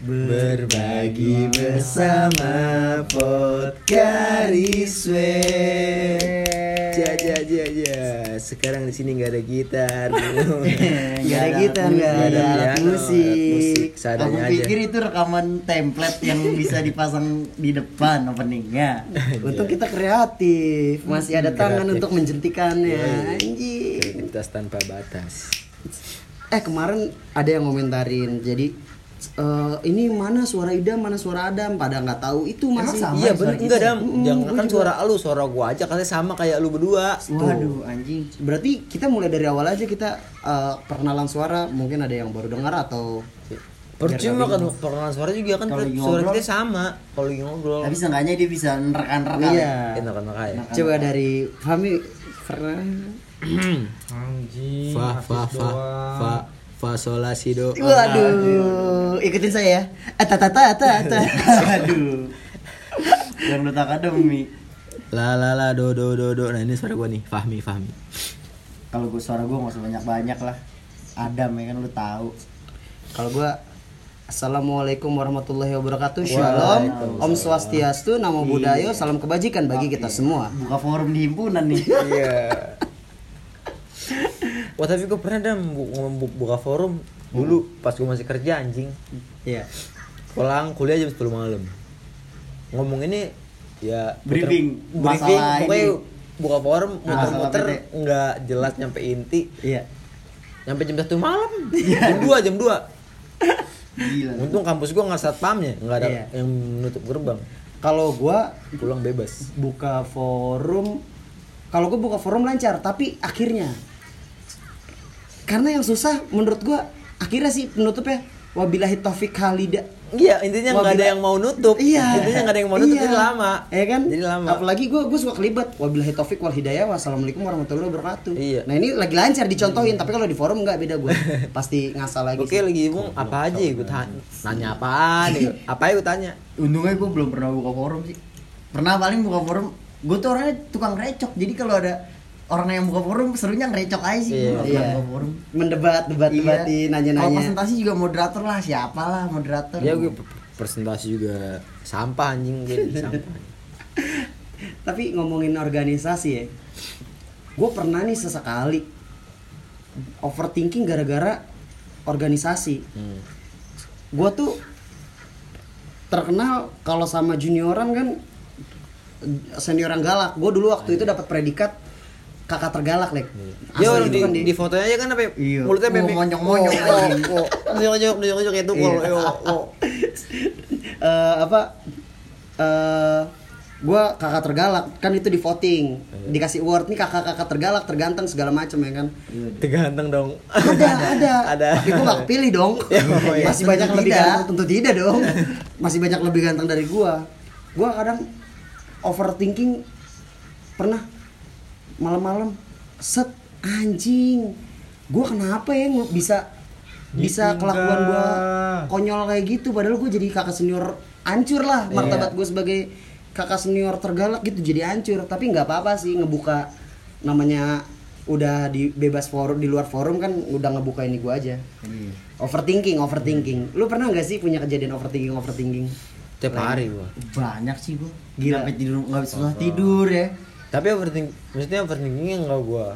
Berbagi bersama podcast Ja ja ja ja. Sekarang di sini nggak ada gitar. Nggak ada gitar, nggak ada alat musik. musik Aku aja. pikir itu rekaman template yang bisa dipasang di depan openingnya. Untung kita kreatif, masih ada tangan Kreatif. untuk menjentikannya. Iya, iya. Anjing. Kreativitas tanpa batas. Eh kemarin ada yang ngomentarin, jadi eh, ini mana suara Ida, mana suara Adam, pada nggak tahu itu masih. sama Iya ya kita? enggak dam. Mm, Jangan kan juga. suara lu, suara gua aja kali sama kayak lu berdua. Waduh anjing. Berarti kita mulai dari awal aja kita eh, perkenalan suara, mungkin ada yang baru dengar atau Percuma kan perkenalan suara juga kan lagi suara ngobrol. kita sama kalau ngobrol. Tapi seenggaknya dia bisa nerekan-nerekan. Iya. Enak-enak aja. Coba dari Fahmi pernah Anjing. Fa fa fa fa fa sol la si do. Waduh, ikutin saya ya. Ata tata ata ata. Aduh. Yang lu tak ada Mi. La la la do do do do. Nah ini suara gua nih, Fahmi Fahmi. Kalau gue suara gue nggak usah banyak-banyak lah. Adam ya kan lu tahu. Kalau gua Assalamualaikum warahmatullahi wabarakatuh. Shalom, Om Swastiastu, Namo Buddhaya, salam kebajikan bagi kita semua. Buka forum di himpunan nih. Iya. Wah tapi gue pernah bu- buka forum dulu pas gue masih kerja anjing Iya. pulang kuliah jam 10 malam ngomong ini ya Briefing, briefing pokoknya ini. buka forum muter-muter nggak jelas nyampe inti Iya. nyampe jam satu malam jam 2 jam 2 Gila. untung kampus gue nggak satpamnya nggak ada Iya. yang menutup gerbang Kalau gua pulang bebas buka forum kalau gua buka forum lancar, tapi akhirnya karena yang susah menurut gua akhirnya sih penutupnya wabillahi taufik halida Iya intinya nggak ada yang mau nutup. Iya. Intinya nggak ada yang mau nutup Iya. jadi lama. Ya kan? Jadi lama. Apalagi gue gue suka kelibet. Wabillahi taufik wal hidayah. Wassalamualaikum warahmatullahi wabarakatuh. Iya. Nah ini lagi lancar dicontohin, tapi kalau di forum nggak beda gue. Pasti ngasal lagi. Oke sih. lagi ngomong apa aja gue tanya. Nanya apaan? gitu. Apa ya gue tanya? Untungnya gue belum pernah buka forum sih. Pernah paling buka forum. Gue tuh orangnya tukang recok. Jadi kalau ada orang yang buka forum serunya ngerecok aja sih. Iya. Pernah Iya. buka forum. Mendebat, debat, debatin, Iya. Kalau nanya-nanya. presentasi juga moderator lah, siapa lah moderator. Ya gue presentasi juga sampah anjing gue di sampah. Tapi ngomongin organisasi ya, gue pernah nih sesekali overthinking gara-gara organisasi. Hmm. Gue tuh terkenal kalau sama junioran kan senioran galak. Gue dulu waktu itu dapat predikat kakak tergalak lek. Ya di, kan di, di fotonya aja kan apa? ya? Iya. Mulutnya Oh, bebek. monyong-monyong Oh, anjing. oh, oh. Nyok-nyok, nyok-nyok itu Iya. kalau oh, oh. Eh, apa? eh gue kakak tergalak kan itu di voting dikasih award nih kakak-kakak tergalak terganteng segala macam ya kan Teganteng dong. ada ada Ada. tapi gue gak kepilih dong oh iya. masih Tentu banyak lebih tidak. ganteng tentu tidak dong masih banyak lebih ganteng dari gue gue kadang overthinking pernah malam-malam. Set anjing. Gue kenapa ya nggak bisa bisa kelakuan gue konyol kayak gitu? Padahal gue jadi kakak senior hancur lah martabat gue sebagai kakak senior tergalak gitu jadi hancur. Tapi nggak apa-apa sih ngebuka namanya udah di bebas forum di luar forum kan udah ngebuka ini gue aja. Iya. overthinking overthinking. Lu pernah nggak sih punya kejadian overthinking overthinking? Tiap hari gua. Banyak sih gue. Gila. Sampai tidur nggak bisa tidur ya. Tapi overthinking, maksudnya overthinkingnya enggak gua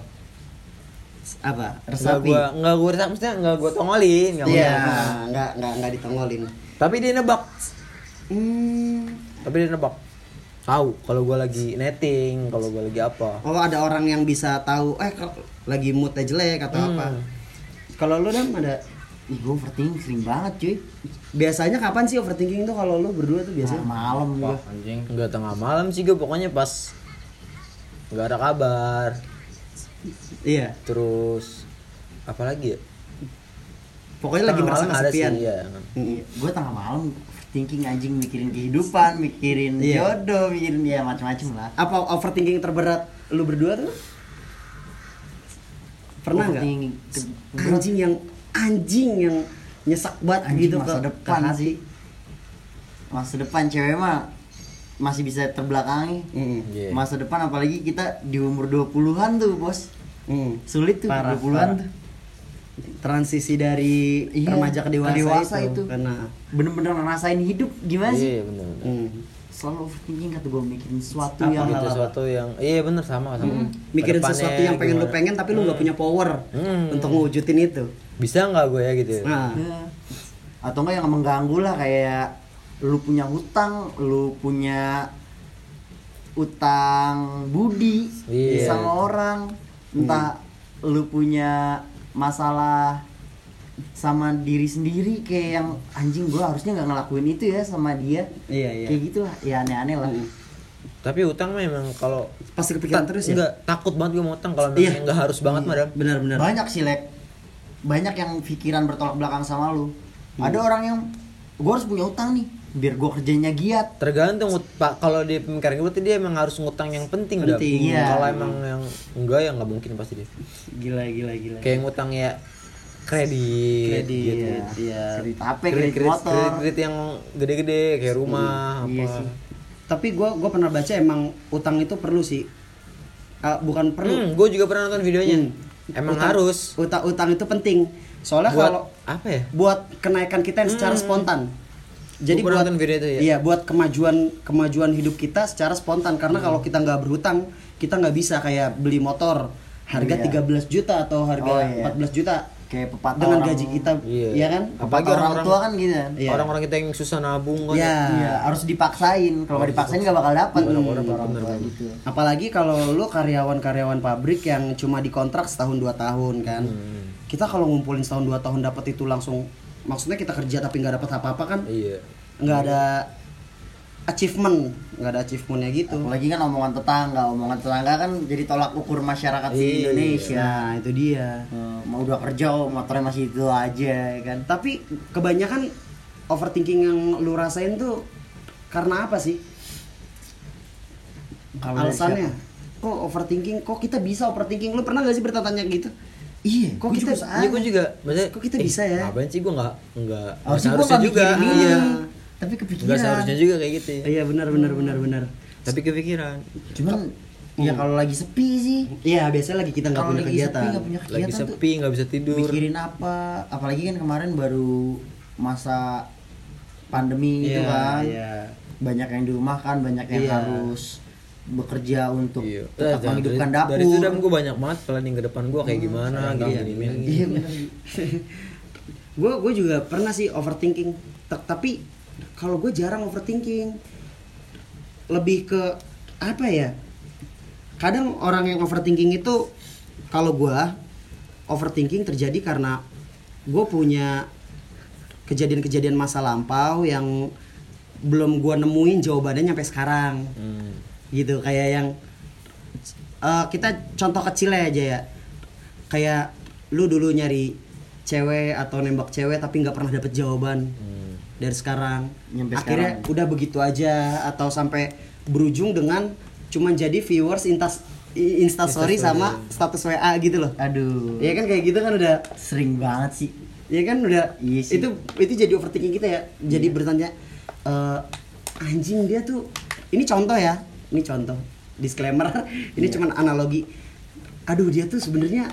apa Enggak resapi gua, enggak gua resapi, maksudnya enggak gua tongolin, enggak iya gua- nggak nggak nggak ditongolin Tapi dia nebak, hmm. tapi dia nebak. Tahu kalau gua lagi netting, kalau gua lagi apa. oh ada orang yang bisa tahu eh kalau lagi moodnya jelek atau Hmm. apa kalau lu dam ada Ih gue overthinking sering banget cuy. biasanya kapan sih overthinking tuh kalau lu berdua tuh Biasa biasanya malam gue. Wah, anjing. Enggak tengah malam sih gua pokoknya pas enggak ada kabar. iya Terus apalagi ya? pokoknya lagi Tengah merasa malam ada kesepian sih, iya. Mm. Gue tengah malam thinking anjing mikirin kehidupan, mikirin Iya. jodoh, mikirin ya macam-macam lah. apa overthinking terberat lu berdua tuh pernah nggak anjing yang anjing yang nyesak banget Anjing gitu masa ke depan sih. Masa depan cewek mah masih bisa terbelakangi. Mm. Iya. Masa depan apalagi kita di umur 20-an tuh, Bos. Mm. Sulit tuh Parah, 20-an parah. tuh. transisi dari Iya, remaja ke dewasa, ke dewasa itu. itu. Karena bener-bener ngerasain hidup gimana sih Iya benar. benar. hmm, selalu overthinking kata gue mikirin sesuatu Apa yang Gitu, sesuatu yang iya bener sama sama. mikirin Ke depannya sesuatu yang pengen lu gimana. pengen tapi lu nggak punya power Hmm. untuk ngewujudin itu. Bisa nggak gue ya gitu? Nah, Ya. atau enggak yang mengganggu lah kayak lu punya hutang lu punya utang budi Iya. sama orang entah lu punya masalah sama diri sendiri kayak yang anjing gua harusnya nggak ngelakuin itu ya sama dia Iya, iya. kayak gitulah ya aneh-aneh lah Hmm. Tapi utang memang kalau pasti kepikiran Ta- terus ya. Enggak, takut banget gue mau utang kalau Iya. nggak harus banget madam. Benar-benar. banyak sih lek banyak yang pikiran bertolak belakang sama lu ada orang yang gua harus punya utang nih biar gua kerjanya giat Tergantung pak kalau di pemikiran gue berarti dia emang harus ngutang yang penting. Penting, iya. Kalau emang yang enggak ya nggak mungkin pasti dia. Gila gila gila. Kayak ngutang ya kredit, Kredit, gitu. iya. kredit HP Kredit, kredit kredit, motor kredit, kredit yang gede-gede kayak rumah Iya apa. sih. Tapi gua gua pernah baca emang utang itu perlu sih. Ah, bukan perlu. Hmm, gue juga pernah nonton videonya. Hmm. Emang Utang- harus Utang utang itu penting. Soalnya kalau apa ya? buat kenaikan kita yang secara Hmm. spontan. Jadi buat nonton video itu ya. Iya, buat kemajuan kemajuan hidup kita secara spontan karena Hmm. kalau kita nggak berhutang, kita nggak bisa kayak beli motor harga Iya. 13 juta atau harga Oh, iya. 14 juta kayak pepatah dengan orang- gaji kita, Iya. iya kan? Apalagi orang orang-orang- tua kan gitu kan Iya. Orang-orang kita yang susah nabung kan. Iya. Iya, harus dipaksain kalau nggak dipaksain nggak bakal dapat orang bener, tua bener. gitu Apalagi kalau lu karyawan-karyawan pabrik yang cuma dikontrak setahun dua tahun kan. Hmm. Kita kalau ngumpulin setahun dua tahun dapat itu langsung maksudnya kita kerja tapi nggak dapat apa-apa kan? Iya. nggak ada achievement. Nggak ada achievementnya gitu. Apalagi kan omongan tetangga. Omongan tetangga kan jadi tolak ukur masyarakat di Iya. Indonesia. Nah itu dia. Eh, mau udah kerja oh, motornya masih itu aja ya kan? Tapi kebanyakan overthinking yang lu rasain tuh karena apa sih? Kalau dari alasannya kok overthinking? Kok kita bisa overthinking? Lu pernah gak sih bertanya gitu iya Kok gua kita- juga Iya gue juga. Maksudnya, Kok kita eh, bisa ya? Ngapain sih gue nggak nggak nggak harusnya nggak juga. mikirin ini Iya. tapi kepikiran seharusnya juga kayak gitu. iya benar benar benar benar Tapi kepikiran. cuman ya kalau lagi sepi sih iya biasanya lagi kita nggak punya lagi sepi kegiatan nggak punya Lagi kegiatan tuh sepi nggak bisa tidur. mikirin apa apalagi kan kemarin baru masa pandemi itu Iya, kan iya. banyak yang di rumah kan banyak yang Iya. harus bekerja untuk Iya. tetap Eh, menghidupkan dari, dapur Dari itu gue banyak banget planning ke depan gue kayak gimana gitu. Iya, gini, gini. iya gue gue juga pernah sih overthinking T- tapi kalau gue jarang overthinking lebih ke apa ya kadang orang yang overthinking itu kalau gue overthinking terjadi karena gue punya kejadian-kejadian masa lampau yang belum gue nemuin jawabannya sampai sekarang Hmm. Gitu kayak yang eh, kita contoh kecilnya aja ya kayak lu dulu nyari cewek atau nembak cewek tapi nggak pernah dapet jawaban Hmm. dari sekarang Nyampe akhirnya sekarang. udah begitu aja atau sampai berujung dengan cuman jadi viewers intas instastory sama status WA gitu loh aduh ya kan kayak gitu kan udah sering banget sih ya kan udah Iya sih. itu itu jadi overthinking kita ya jadi Iya. bertanya eh, anjing dia tuh ini contoh ya ini contoh disclaimer ini Iya. cuman analogi aduh dia tuh sebenarnya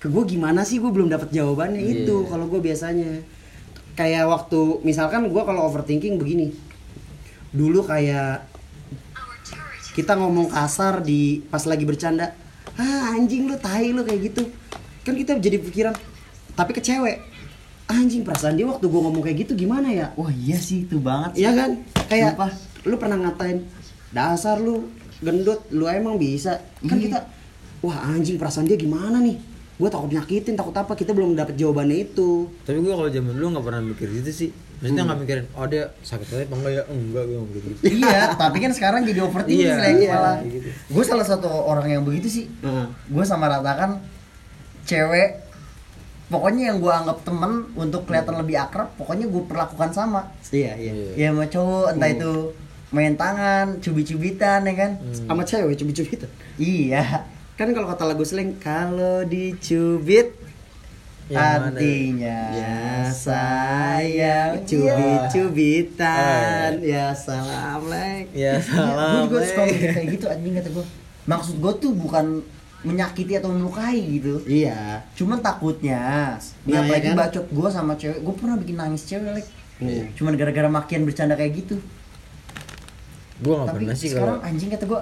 ke gue gimana sih gue belum dapat jawabannya Iya. itu kalau gue biasanya kayak waktu misalkan gue kalau overthinking begini dulu kayak kita ngomong kasar di pas lagi bercanda ah anjing lu tai lu kayak gitu kan kita jadi pikiran tapi ke cewek anjing perasaan dia waktu gua ngomong kayak gitu gimana ya wah iya sih itu banget sih. Iya kan kayak Sumpah. lu pernah ngatain dasar lu gendut lu emang bisa kan Iya. kita wah anjing perasaan dia gimana nih gua takut nyakitin takut apa kita belum dapet jawabannya itu Tapi gue kalau zaman dulu nggak pernah mikir gitu sih. Maksudnya nggak mikirin, oh dia sakit hati apa enggak ya? Enggak, gue gitu. iya tapi kan sekarang jadi overthinking Iya, Lek, iya, malah gitu. gue salah satu orang yang begitu sih Heeh. gue sama ratakan cewek pokoknya yang gue anggap temen untuk kelihatan lebih akrab pokoknya gue perlakukan sama iya iya Iya. ya sama cowok entah Hmm. itu main tangan cubit-cubitan ya kan? Sama cewek cubit-cubitan iya. Kan kalau kata lagu slang kalau dicubit Yang mana? artinya Ya sayang. cubit-cubitan ya salam lek. Ya gue salam. juga suka kayak gitu anjing kata gue maksud gue tuh bukan menyakiti atau melukai gitu. Iya. cuman takutnya Nah, nah, ya lagi kan? bacot gue sama cewek. Gue pernah bikin nangis cewek like. Iya. cuman gara-gara makian bercanda kayak gitu Gue gak tapi pernah sih sekarang kalau anjing kata gue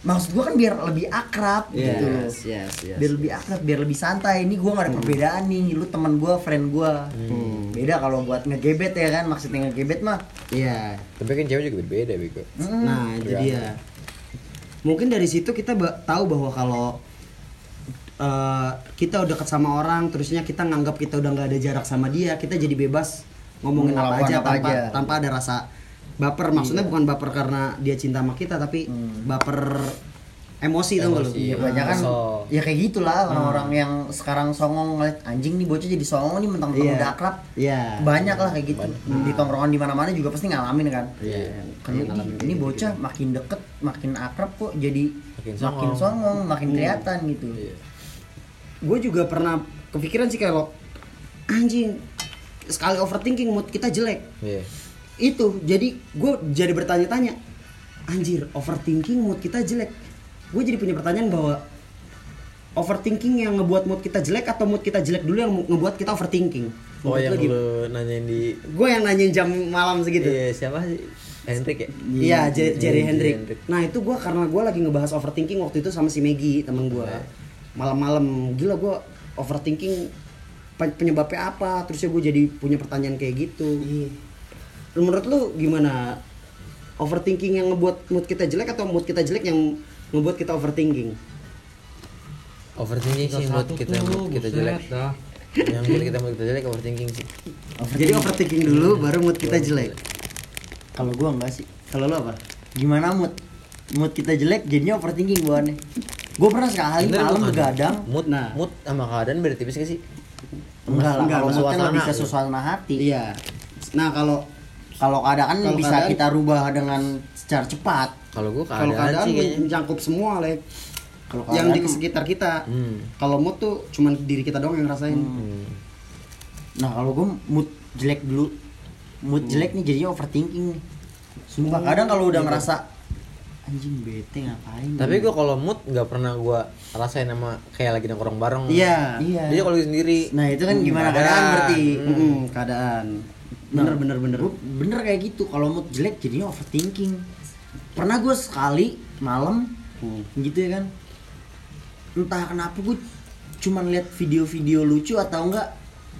maksud gue kan biar lebih akrab gitu loh Yes, yes, yes. biar lebih akrab biar lebih santai ini gue gak ada perbedaan nih lu teman gue friend gue Hmm. beda kalau buat ngegebet ya kan maksudnya ngegebet mah Iya. Tapi kan cewek juga beda bego mm, Nah, itu Iya. dia. Mungkin dari situ kita ba- tahu bahwa kalau eh, kita udah deket sama orang, terusnya kita nganggap kita udah nggak ada jarak sama dia, kita jadi bebas ngomongin apa aja apa tanpa aja. tanpa ada rasa baper. Maksudnya bukan baper karena dia cinta sama kita, tapi baper emosi tuh lu. Emosi. Iya, Iya, banyak kan kesel. ya kayak gitulah orang-orang yang sekarang songong ngeliat anjing nih bocah jadi songong nih mentang-mentang Iya. udah akrab Iya. banyak lah kayak gitu di tongkrongan di mana-mana juga pasti ngalamin kan Iya. kan Iya, ini, ini kayak bocah makin deket makin akrab kok jadi Makin makin, songong. songong makin kelihatan gitu Iya gue juga pernah kepikiran sih kalau anjing sekali overthinking mood kita jelek Iya itu jadi gue jadi bertanya-tanya anjir overthinking mood kita jelek gue jadi punya pertanyaan bahwa overthinking yang ngebuat mood kita jelek atau mood kita jelek dulu yang ngebuat kita overthinking Oh Menurut yang lu gimana? lu nanyain di gue yang nanyain jam malam segitu Iya siapa sih? Hendrik ya? Iya, Jer- Jerry Jerry Hendrik. Nah itu gue karena gue lagi ngebahas overthinking waktu itu sama si Maggie temen gue. Iya. Malam-malam gila gue overthinking pe- penyebabnya apa? Terusnya gue jadi punya pertanyaan kayak gitu. Iya. Menurut lu gimana? Overthinking yang ngebuat mood kita jelek atau mood kita jelek yang ngebuat kita overthinking? Overthinking sih mood kita mood kita jelek Yang mood kita mood kita jelek overthinking sih Jadi overthinking dulu baru mood kita jelek. kalau gua enggak sih Kalau lu apa? gimana mood mood kita jelek jadinya overthinking gua nih gua pernah sekali Bener, malam begadang Mood, Nah. mood sama keadaan beda tipis gak sih? enggak lah Enggak, kalau mood kan suasana. lebih ke suasana hati Iya. Nah kalau kalau keadaan Kalau bisa keadaan- kita rubah dengan secara cepat Kalau kalau keadaan, keadaan sih kayaknya mencakup semua, Lek. kalau yang di sekitar kita. Hmm. Kalau mood tuh cuman diri kita doang yang ngerasain. Hmm. Nah kalau gue mood jelek dulu Mood jelek nih jadinya overthinking nih Sumpah kadang kalau udah ngerasa Anjing bete ngapain Tapi gue kalau mood nggak pernah gue rasain sama kayak lagi nongkrong bareng. Iya. Iya Jadi kalau sendiri. Nah itu kan gimana keadaan. keadaan berarti Mm-mm, keadaan. Bener bener bener. Gua bener kayak gitu Kalau mood jelek jadinya overthinking Pernah gue sekali malam Hmm. gitu ya kan Entah kenapa gue cuman lihat video-video lucu atau enggak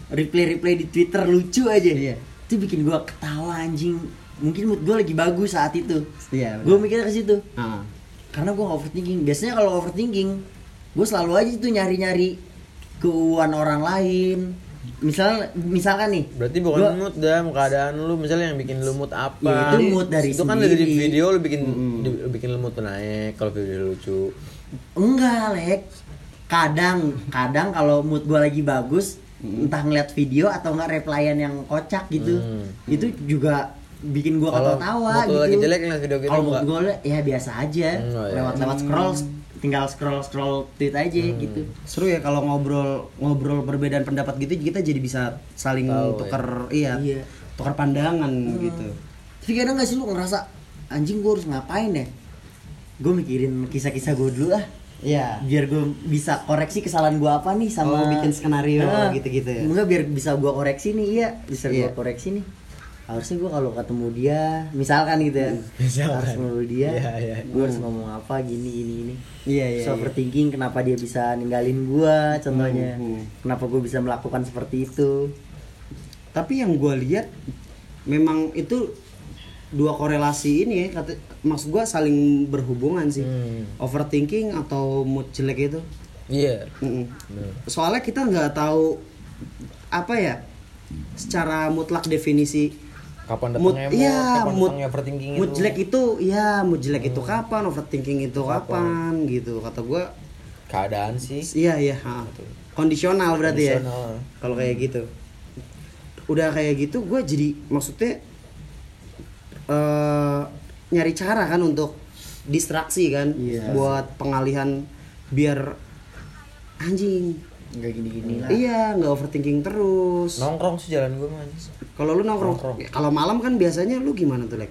replay-replay di Twitter lucu aja Iya. itu bikin gua ketawa anjing mungkin mood gue lagi bagus saat itu Iya. gue mikirnya ke situ Ah. karena gue overthinking biasanya kalau overthinking gue selalu aja tuh nyari-nyari keuangan orang lain misal misalkan nih Berarti bukan gua- mood dah, keadaan lu misalnya yang bikin lu mood apa? Ya, itu mood dari Itu kan dari sendiri. video lu bikin di- lu bikin lu mood naik kalau video lucu. enggak lek kadang kadang kalau mood gue lagi bagus entah ngeliat video atau enggak replyan yang kocak gitu Hmm. itu juga bikin Kalau ketawa gitu lagi jelek ngeliat video gitu kalau mood gue ya biasa aja Hmm, oh, iya. lewat lewat scroll tinggal scroll scroll tweet aja Hmm. gitu Seru ya kalau ngobrol ngobrol perbedaan pendapat gitu kita jadi bisa saling Tahu, tukar iya, Iya. tukar pandangan gitu. tapi kadang gak sih lu ngerasa anjing gue harus ngapain ya gue mikirin kisah-kisah gue dulu ah Iya. biar gue bisa koreksi kesalahan gue apa nih sama Oh, bikin skenario Nah, gitu-gitu ya. enggak biar bisa gue koreksi nih iya bisa gue Iya. koreksi nih harusnya gue kalau ketemu dia misalkan gitu ya Misalkan. harus ketemu dia Iya, iya. gue harus ngomong apa gini gini gini Iya iya. so iya. overthinking kenapa dia bisa ninggalin gue contohnya Hmm, hmm. kenapa gue bisa melakukan seperti itu Tapi yang gue lihat memang itu dua korelasi ini ya kata maksud gue saling berhubungan sih. Hmm. Overthinking atau mood jelek itu. Iya. Mm-mm. Bener. Soalnya kita nggak tahu apa ya secara mutlak definisi Kapan datangnya mood, iya kapan mood datangnya overthinking mood itu. jelek itu ya mood jelek itu kapan overthinking itu kapan, gitu kata gue Keadaan sih. iya iya ha. kondisional berarti ya Kondisional. kalau kayak gitu udah kayak gitu gue jadi maksudnya eh nyari cara kan untuk distraksi kan Iya. buat pengalihan biar anjing nggak gini gini lah iya nggak overthinking terus Nongkrong sih jalan gue mah. kalau lu nongkrong Nongkrong. ya, kalau malam kan biasanya lu gimana tuh lek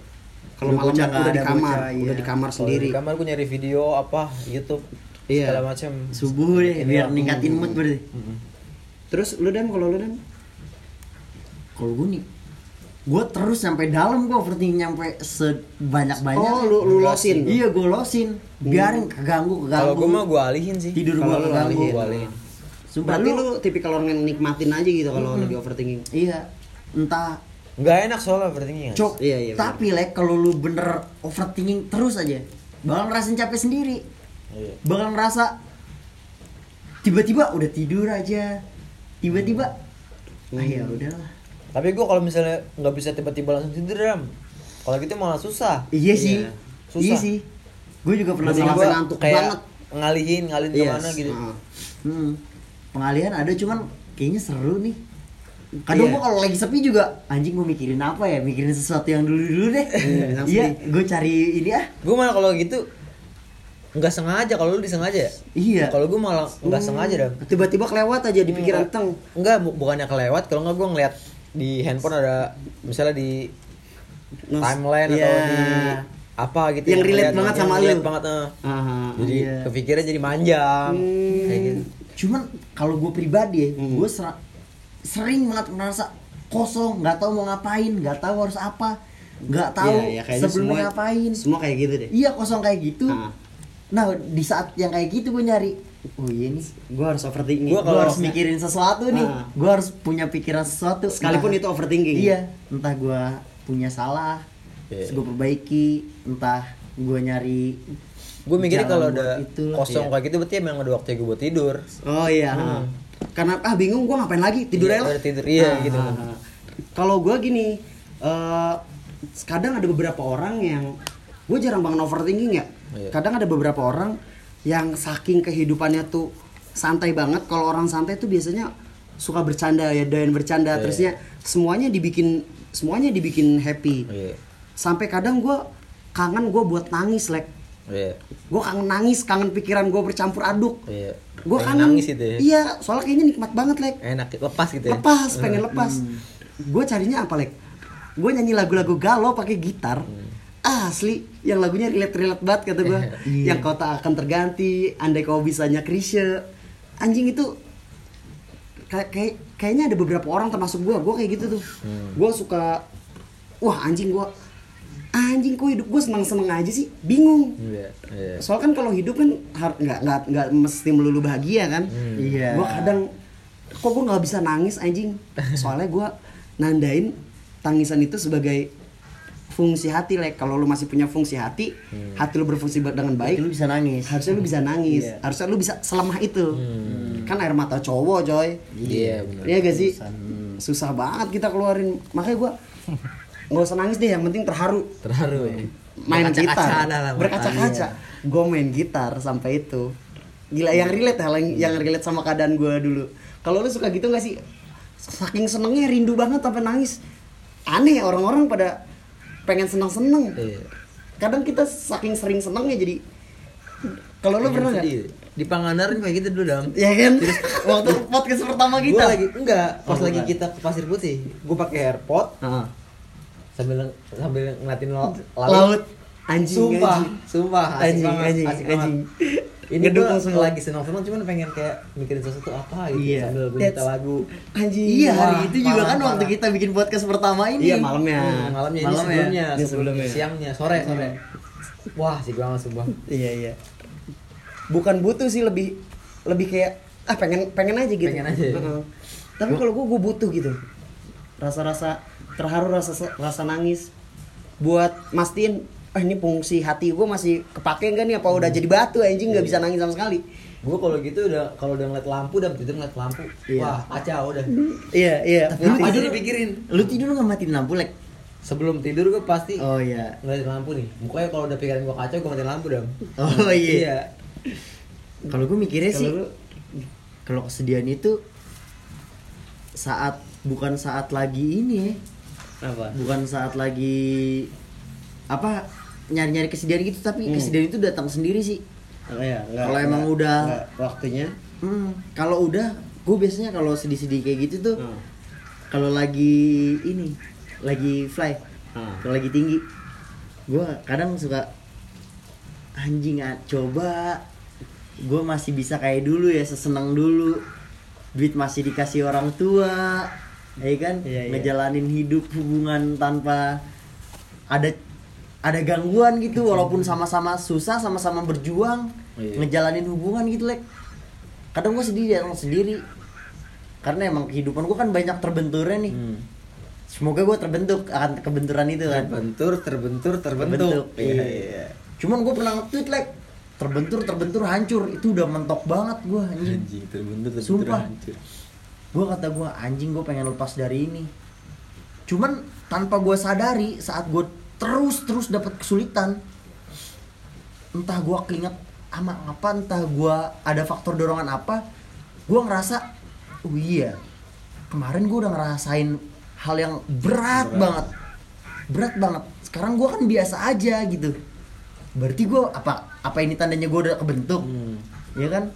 kalau Udah malam udah nggak di ada kamar bocah, udah iya. di kamar Kalau sendiri Di kamar gue nyari video apa YouTube. Iya. segala macam. subuh deh biar ningkatin mood berarti Mm-mm. Terus lu dan kalau lu dan kalau gue nih gue terus sampai dalam gue overthinking nyampe sebanyak banyak Oh, lu lu losin. iya gue losin biarin keganggu keganggu Kalau gue mah gue alihin sih. tidur Kalau gue keganggu alihin. Gua alihin. Sumpah Berarti lu, lu tipikal orang yang nikmatin aja gitu kalau lagi overthinking. iya entah Nggak enak soalnya overthinking. cok Iya, iya, tapi lek kalau lu bener overthinking terus aja bakal ngerasain capek sendiri Iya. bakal ngerasa tiba-tiba udah tidur aja tiba-tiba ah ya udahlah Tapi gue kalau misalnya nggak bisa tiba-tiba langsung tidur ram. Kalau gitu malah susah. iya sih Susah. iya sih gue juga pernah gua- gue ngantuk kayak banget. ngalihin, ngalihin Yes. ke mana gitu. Heeh. Hmm. Pengalihan ada cuman kayaknya seru nih. Kadang Iya. gua kalau lagi sepi juga anjing gua mikirin apa ya? Mikirin sesuatu yang dulu-dulu deh. Iya, yang Iya, gue cari ini ah. Gue malah kalau gitu nggak sengaja. Kalau lu disengaja ya? Iya. Kalau gue malah nggak sengaja ram. Tiba-tiba kelewat aja di pikiran teng. Enggak, bu- bukannya kelewat. Kalau nggak gue ngeliat di handphone ada misalnya di Nos- timeline Iya. atau di apa gitu Yang relate ngeliat- banget yang sama relate lu. banget eh. Aha. jadi iya. kepikiran jadi manjang Hmm. kayak gitu Cuman kalau gue pribadi ya, Hmm. gue sering banget merasa kosong, nggak tahu mau ngapain, nggak tahu harus apa, nggak tahu Iya, iya, kayaknya sebelumnya semua- ngapain. Semua kayak gitu deh. Iya kosong kayak gitu. Ah. Nah di saat yang kayak gitu gue nyari, oh iya nih Gua harus overthinking. gue harus mikirin sesuatu nih Ah. gue harus punya pikiran sesuatu Sekalipun Entah- itu overthinking. iya entah gue punya salah Iya. terus gue perbaiki entah gue nyari gue mikirnya kalau udah itu. kosong Iya. kayak gitu berarti emang ada waktu gue buat tidur Oh iya. Hmm. Karena ah bingung gua ngapain lagi tidur Iya, aja tidur. Iya, Ah, gitu. ah, ah. Kalau gua gini, eh kadang ada beberapa orang yang gue jarang banget overthinking ya. Iya. Kadang ada beberapa orang yang saking kehidupannya tuh santai banget. Kalau orang santai tuh biasanya suka bercanda ya, doyan bercanda. Iya. Terusnya semuanya dibikin semuanya dibikin happy. iya Sampai kadang gua kangen gue buat nangis, lek. Iya Gue kangen nangis, kangen pikiran gue bercampur aduk. iya Gue kangen. nangis gitu ya Iya, soalnya kayaknya nikmat banget, Lek. enak lepas gitu ya Lepas, pengen lepas. Gue carinya apa, Lek? Gue nyanyi lagu-lagu galau pakai gitar. Asli, yang lagunya relate-relate banget kata gue. Iya. Yang kota akan terganti, andai kau bisanya Krisye. Anjing itu kayak kayak kayaknya ada beberapa orang termasuk gue, gue kayak gitu tuh. Gue suka wah anjing gue anjing kok hidup gue senang-senang aja sih? Bingung. Iya iya. Soalnya kan kalau hidup kan nggak nggak nggak mesti melulu bahagia kan? Iya. gue kadang kok gue nggak bisa nangis anjing? Soalnya gue nandain tangisan itu sebagai fungsi hati like kalau lu masih punya fungsi hati hati lu berfungsi dengan baik lu bisa nangis. harusnya lu bisa nangis. Iya. harusnya lu bisa selemah itu. Kan air mata cowok coy. Iya benar. Iya gak sih? Hmm. susah banget kita keluarin. Makanya gue nggak usah nangis deh yang penting terharu. Terharu ya. Main Berkaca-kaca gitar. berkaca-kaca. Gue main gitar sampai itu. Gila yang relate hal yang, yang relate sama keadaan gue dulu. Kalau lu suka gitu gak sih? Saking senengnya rindu banget sampai nangis. Aneh ya, orang-orang pada pengen seneng-seneng. Iya. kadang kita saking sering senengnya jadi kalau lu pernah nggak? di Pangandaran kayak gitu dulu dam. Ya kan? Waktu podcast pertama kita. lagi enggak. Pas Oh, lagi kita ke pasir putih gue pakai airpod. Heeh. Sambil sambil ngeliatin laut laut anjing sumpah anjing. sumpah asik Anjing, banget, anjing, asik anjing. banget. ini gue semua. lagi senang senang cuman pengen kayak mikirin sesuatu apa gitu Iya. sambil gue nyetel lagu anjing iya hari Wah, itu juga parah, kan waktu parah. kita bikin podcast pertama ini iya malamnya Hmm, malamnya ini Malam ya? sebelumnya, Ini sebelum sebelumnya. siangnya sore sore wah sih banget sumpah Iya iya. Bukan butuh sih lebih lebih kayak ah pengen pengen aja gitu. Pengen aja. Heeh. Tapi kalau gue gue butuh gitu. Rasa-rasa terharu rasa rasa nangis. Buat mastiin ah ini fungsi hati gue masih kepake enggak nih? Apa udah jadi batu anjing? Nggak bisa nangis sama sekali. gue kalau gitu udah kalau udah ngeliat lampu udah tidur ngeliat lampu. Iya. wah kacau udah. Iya iya. Tapi lu tidur dipikirin. Lu tidur nggak matiin lampu lek? Sebelum tidur gue pasti oh iya. ngeliatin lampu nih. Pokoknya kalau udah pikiran gue kacau gue matiin lampu dong. Oh iya. Iya. Kalau gue mikirnya Kalau sih lu- kalau kesedihan itu saat bukan saat lagi ini ya apa? bukan saat lagi apa nyari-nyari kesedihan gitu tapi Hmm. kesedihan itu datang sendiri sih Oh, iya, nggak- Kalau emang nggak- udah- nggak waktunya. Hmm, kalau udah gue biasanya kalau sedih-sedih kayak gitu tuh Hmm. kalau lagi ini lagi fly Hmm. kalau lagi tinggi gue kadang suka anjing ah, coba gue masih bisa kayak dulu ya sesenang dulu duit masih dikasih orang tua ya kan Iya, iya. ngejalanin hidup hubungan tanpa ada ada gangguan gitu walaupun sama-sama susah sama-sama berjuang Iya. ngejalanin hubungan gitu lek kadang gue sendiri datang sendiri karena emang kehidupan gue kan banyak terbenturnya nih Hmm. semoga gue terbentuk akan kebenturan itu kan Terbentur, terbentur, terbentuk. Terbentuk, Iya, iya. iya. cuman gue pernah nge-tweet like terbentur terbentur hancur itu udah mentok banget gue anjing Anjing, terbentur, terbentur. Sumpah. hancur. Gue kata gue anjing gue pengen lepas dari ini. Cuman tanpa gue sadari saat gue terus terus dapat kesulitan entah gue keinget sama apa entah gue ada faktor dorongan apa gue ngerasa oh iya kemarin gue udah ngerasain hal yang berat, banget. Berat banget. Sekarang gue kan biasa aja gitu. Berarti gue apa apa ini tandanya gue udah kebentuk? Hmm. ya kan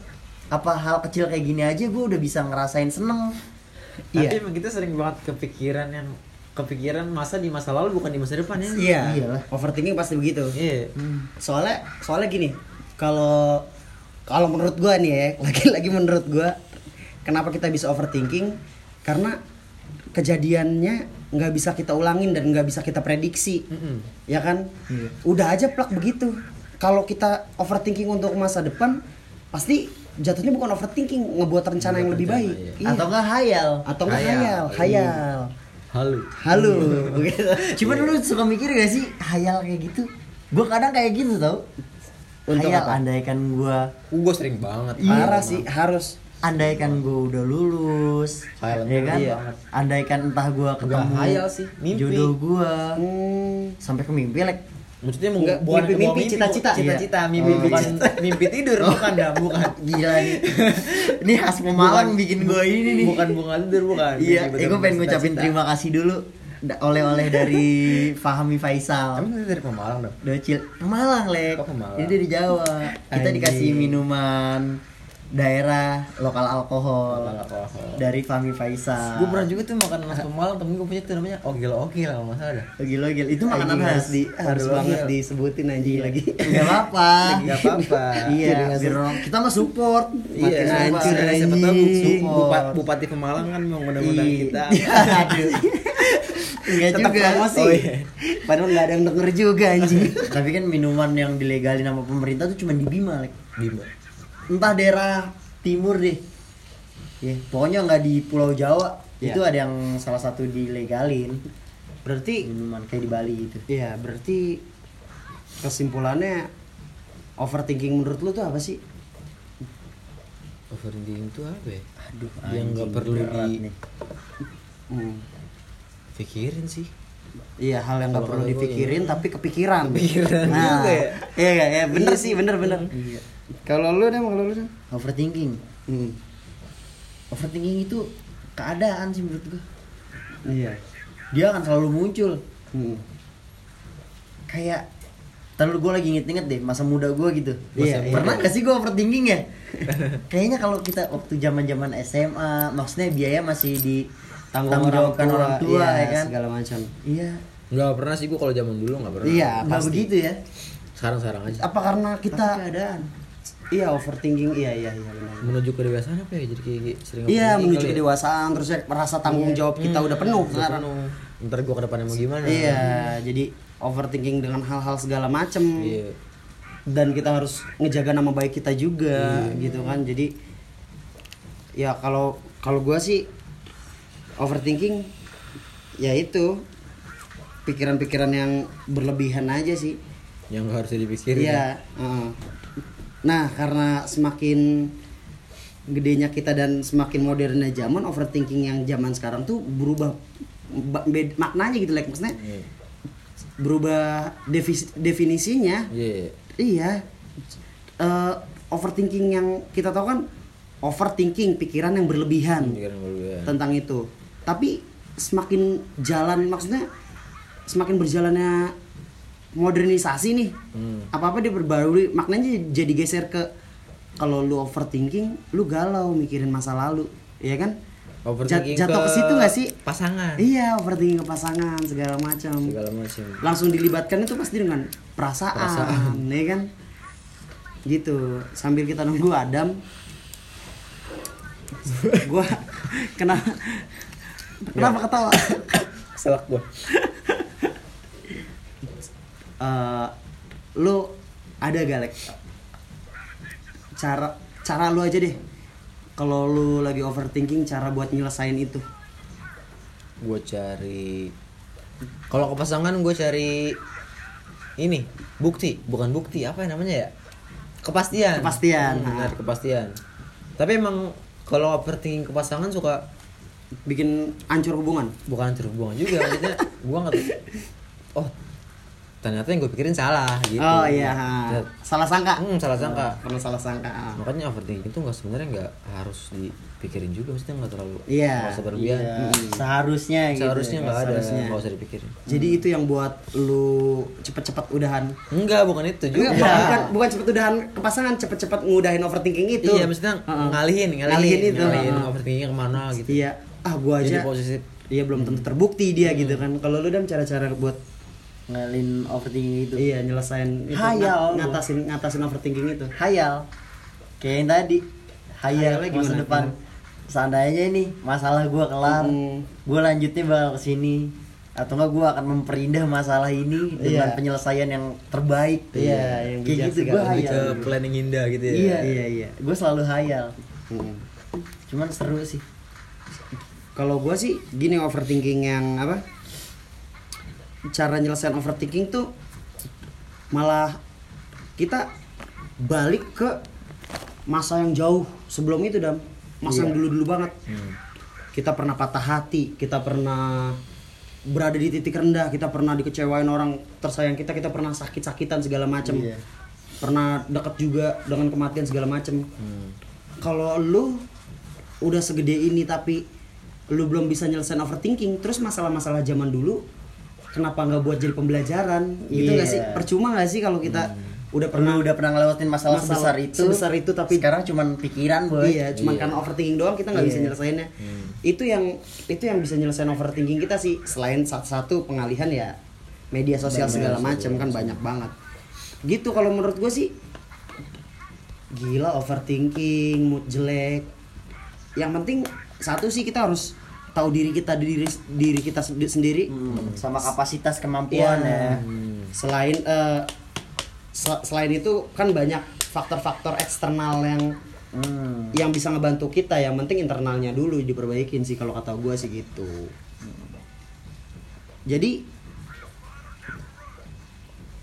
apa hal kecil kayak gini aja gue udah bisa ngerasain seneng Tapi Iya. emang kita sering banget kepikiran yang kepikiran masa di masa lalu bukan di masa depan ya. Iya. Iyalah. Overthinking pasti begitu. Iya. Soalnya soalnya gini, kalau kalau menurut gua nih ya, lagi-lagi menurut gua kenapa kita bisa overthinking? Karena kejadiannya nggak bisa kita ulangin dan nggak bisa kita prediksi. Mm-mm. Ya kan? Udah aja plak begitu. Kalau kita overthinking untuk masa depan, pasti jatuhnya bukan overthinking, ngebuat rencana yang lebih rencana, baik. iya. Iya. atau enggak hayal atau nggak Khayal. hayal, hayal. Halo. Halo. Begitu. cuman lu suka mikir gak sih hayal kayak gitu gue kadang kayak gitu tau Untuk hayal apa? andaikan gue Uh, gue sering banget. Parah Iya, sih, harus andaikan gue udah lulus Hayal ya kan iya. andaikan entah gue ketemu hayal sih, mimpi. jodoh gue hmm, sampai ke mimpi like Maksudnya mau Enggak, bukan mimpi- mau mimpi, cita-cita. cita-cita, mimpi Oh, bukan cita. mimpi tidur bukan dah, bukan. gila nih ini khas Pemalang bikin gue ini nih Bukan bunga tidur bukan. iya Mimpi eh, gue pengen ngucapin terima kasih dulu oleh-oleh dari Fahmi Faisal Kamu tadi dari Pemalang dong. Docil Pemalang lek Kok Pemalang? ini dari Jawa kita dikasih minuman daerah lokal alkohol, Lokal alkohol. dari Fahmi Faisal Gue pernah juga tuh makan nasi Pemalang, temen gue punya tuh namanya ogil-ogil kalau nggak salah dah. gila gila itu makanan khas harus di harus Aduh, banget iya. disebutin anjing lagi. nggak apa-apa Nggak apa-apa. iya biar kita mah support Iya, hancur, siapa- tahu anjing. bu- bupa- Bupati Pemalang kan mau ngundang-ngundang Iya. kita. aduh Enggak Tetap juga promosi. Oh, iya. Padahal nggak ada yang denger juga anjing. tapi kan minuman yang dilegalin sama pemerintah tuh cuma di Bima lek Bima. Entah daerah timur deh ya pokoknya nggak di Pulau Jawa Iya. itu ada yang salah satu dilegalin Berarti minuman kayak di Bali gitu iya, berarti kesimpulannya overthinking menurut lu tuh apa sih? Overthinking itu apa ya? aduh Yang nggak perlu di- nih. Hmm. Pikirin sih. Iya hal yang nggak perlu dipikirin tapi kepikiran. Kepikiran nah, juga ya. Iya iya iya, bener Iya sih sih. bener bener. Iya. Kalau lu deh kalau lu deh. overthinking Hmm. overthinking itu keadaan sih menurut gua Iya. dia akan selalu muncul Hmm. kayak Terlalu gue lagi inget-inget deh masa muda gue gitu. Iya, iya. Pernah gak sih gue overthinking ya? Kayaknya kalau kita waktu zaman-zaman SMA, maksudnya biaya masih di Tanggung tanggung orang jawabkan tua, orang tua, iya, ya kan? segala macam. Iya. Nggak pernah sih gua kalau zaman dulu nggak pernah. Iya, Nggak pasti. begitu ya. Sekarang-sekarang aja. Apa karena kita Tapi keadaan. Iya overthinking iya iya iya benar. Menuju kedewasaan apa ya? Jadi kayak sering Iya menuju kali ya? kedewasaan terus ya merasa tanggung jawab kita udah penuh Udah sekarang. penuh. Ntar gua ke depannya mau gimana? Iya, jadi overthinking dengan hal-hal segala macem Iya. dan kita harus ngejaga nama baik kita juga gitu kan. Jadi ya kalau kalau gua sih overthinking ya itu pikiran-pikiran yang berlebihan aja sih. Yang harus dipikirin. Iya. heeh. Nah, karena semakin gedenya kita dan semakin modernnya zaman, overthinking yang zaman sekarang tuh berubah maknanya gitu, like maksudnya Iya. berubah devis- definisinya. Iya. Iya. Eh, overthinking yang kita tahu kan overthinking pikiran yang berlebihan Pikiran berlebihan. tentang itu. Tapi semakin jalan maksudnya semakin berjalannya modernisasi nih. Hmm. Apa-apa dia berbarui maknanya jadi geser ke kalau lu overthinking, lu galau mikirin masa lalu, ya kan? Overthinking Jat- jatuh ke situ nggak sih? Pasangan. Iya, overthinking ke pasangan segala macam. Segala macam. Langsung dilibatkan itu pasti dengan perasaan, Perasaan. ya kan? gitu sambil kita nunggu Adam gua kenapa kenapa ketawa Selak gua. Eh, lu ada gak Lek? cara cara lu aja deh kalau lu lagi overthinking cara buat nyelesain itu Gua cari kalau ke pasangan gue cari ini bukti, bukan bukti, apa ya namanya ya? Kepastian. Kepastian. Hmm, benar, kepastian. Tapi emang kalau overthinking ke pasangan suka bikin hancur hubungan bukan hancur hubungan juga maksudnya gua nggak oh ternyata yang gue pikirin salah gitu. Oh iya. Ya, salah sangka. Hmm, salah sangka. pernah salah sangka ah. makanya overthinking itu nggak sebenarnya nggak harus dipikirin juga maksudnya nggak terlalu Iya, nggak usah berlebihan. Iya, Mm. seharusnya gitu seharusnya nggak ada seharusnya. nggak usah dipikirin. Jadi itu yang buat lu cepet-cepet udahan? Enggak bukan itu juga. Enggak, bukan bukan cepet udahan ke pasangan cepet-cepet ngudahin overthinking itu. Iya maksudnya Heeh. ngalihin ngalihin Ngalihin itu, ngalihin heeh. overthinkingnya ke mana gitu. Iya. Ah gua jadi aja positif. Iya belum tentu terbukti dia gitu kan. Kalau lu dan cara-cara buat ngalin overthinking itu iya nyelesain itu Hayal ng- gua. ngatasin ngatasin overthinking itu hayal kayak yang tadi hayal Hayalnya masa gimana? depan seandainya ini masalah gua kelar Hmm. gua lanjutnya bakal ke sini atau enggak gua akan memperindah masalah ini dengan Iya. penyelesaian yang terbaik Iya, yang kayak gitu Kak. lebih ke hayal planning indah gitu ya iya Iya, iya. gua selalu hayal Hmm. cuman seru sih kalau gua sih gini overthinking yang apa cara nyelesain overthinking tuh malah kita balik ke masa yang jauh sebelum itu dam. Masa yang dulu dulu banget. Kita pernah patah hati kita pernah berada di titik rendah kita pernah dikecewain orang tersayang kita kita pernah sakit-sakitan segala macam Iya. pernah dekat juga dengan kematian segala macam kalau lu udah segede ini tapi lu belum bisa nyelesain overthinking terus masalah-masalah zaman dulu kenapa nggak buat jadi pembelajaran gitu nggak Iya. sih percuma nggak sih kalau kita udah pernah udah pernah ngelewatin masalah, Masalah sebesar itu sebesar itu, tapi- sekarang cuman pikiran boy Iya, cuman karena overthinking doang kita nggak bisa Iya. nyelesainnya. Itu yang itu yang bisa nyelesain overthinking kita sih. Selain satu-satu pengalihan ya media sosial segala macam kan banyak banget. Gitu kalau menurut gue sih gila overthinking, mood jelek. Yang penting satu sih kita harus tahu diri kita diri diri kita sendi- sendiri. Hmm, sama kapasitas kemampuan Iya. ya Selain eh, sel- selain itu kan banyak faktor-faktor eksternal yang Hmm. yang bisa ngebantu kita yang penting internalnya dulu diperbaikin sih kalau kata gue sih gitu jadi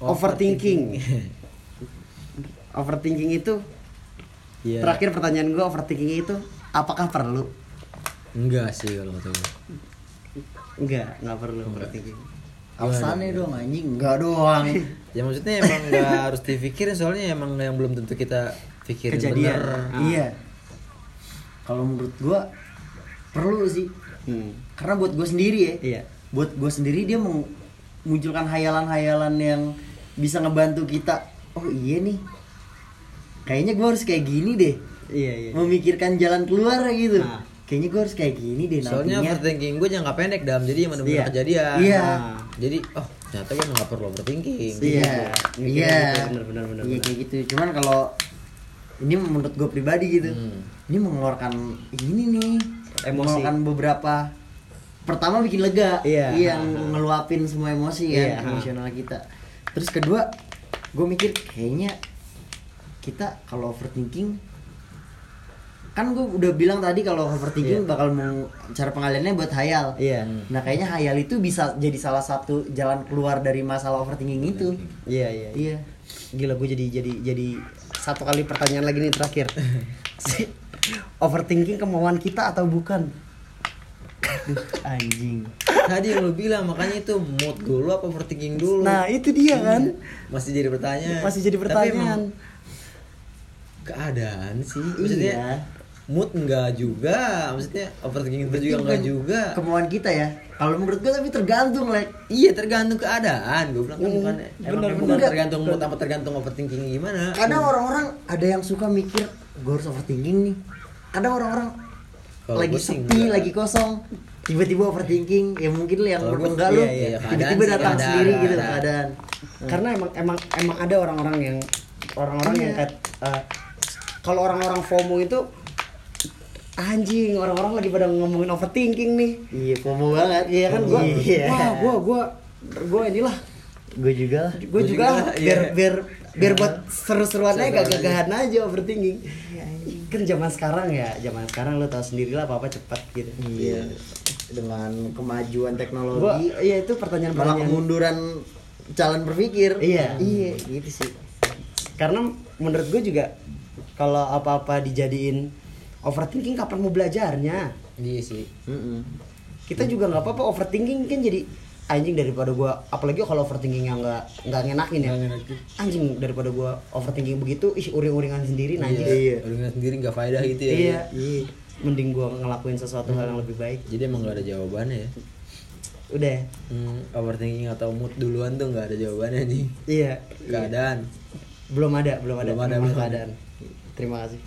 overthinking overthinking itu Iya. terakhir pertanyaan gue overthinking itu apakah perlu enggak sih kalau kata gue enggak nggak perlu overthinking alasannya dong anjing. Enggak doang. Ya maksudnya emang nggak harus dipikirin soalnya emang yang belum tentu kita pikirin Kejadian. bener. Ah. iya kalau menurut gua perlu sih. Hmm. karena buat gue sendiri ya. Iya. Buat gue sendiri dia memunculkan hayalan-hayalan yang bisa ngebantu kita. Oh iya nih. Kayaknya gue harus kayak gini deh. Iya iya memikirkan jalan keluar gitu. Nah. Kayaknya gue harus kayak gini deh soalnya nantinya overthinking gue jangka pendek dam jadi yang benar-benar Iya. kejadian Iya. Nah, jadi oh ternyata gue nggak perlu overthinking iya Mikirnya iya gitu, bener, bener, bener, iya bener. kayak gitu cuman kalau ini menurut gue pribadi gitu Hmm. ini mengeluarkan ini nih Emosi. mengeluarkan beberapa pertama bikin lega Iya. yang ngeluapin semua emosi kan Iya. emosional kita terus kedua gue mikir kayaknya kita kalau overthinking kan gue udah bilang tadi kalau overthinking bakal mau cara pengaliannya buat hayal. Iya. Nah kayaknya hayal itu bisa jadi salah satu jalan keluar dari masalah overthinking itu. Iya iya iya. Gila gue jadi jadi jadi satu kali pertanyaan lagi nih terakhir. Si- Overthinking kemauan kita atau bukan? anjing. Tadi yang lu bilang makanya itu mood dulu apa overthinking dulu? Nah itu dia kan. masih jadi pertanyaan. Masih jadi Tapi pertanyaan. emang keadaan sih. Maksudnya Iya. Mood enggak juga maksudnya overthinking itu juga enggak juga. kemauan kita ya. Kalau menurut gue tapi tergantung lek. Iya tergantung keadaan. Gue bilang kan bukan emang bener, bukan bener. tergantung mood apa tergantung overthinking gimana. Kadang orang-orang ada yang suka mikir gue harus overthinking nih. Kadang orang-orang lagi sepi enggak. lagi kosong tiba-tiba overthinking. Ya mungkin lu yang gua- enggak lu iya, iya, keadaan tiba-tiba datang sendiri gitu keadaan. keadaan. Karena emang emang emang ada orang-orang yang orang-orang yang Iya. kayak eh, kalau orang-orang FOMO itu anjing orang-orang lagi pada ngomongin overthinking nih Iya, FOMO banget. iya kan gua Iya. wah gua gua gua inilah Gue juga. lah. gue Gua juga, juga, biar iya. biar biar buat seru-seruan aja Seru-seruan gagah-gagahan aja overthinking kan zaman sekarang ya zaman sekarang lo tau sendiri lah apa apa cepat gitu Iya. Dengan kemajuan teknologi, gua iya itu malah pertanyaan-pertanyaan kemunduran jalan berpikir. Iya. Iya, gitu sih. karena menurut gue juga kalau apa-apa dijadiin overthinking kapan mau belajarnya Iya sih. Mm-mm. kita juga nggak apa-apa overthinking kan jadi anjing daripada gua apalagi kalau overthinking yang nggak nggak ngenakin ya ngenakin. anjing daripada gua overthinking begitu ih uring-uringan sendiri anjing Iya. Orang sendiri nggak faedah gitu ya. iya Iya. mending gua ngelakuin sesuatu hal yang lebih baik Jadi emang nggak ada jawabannya ya. udah Hmm, overthinking atau mood duluan tuh nggak ada jawabannya nih. iya Keadaan. belum ada belum ada Belum ada, belum ada. keadaan terima kasih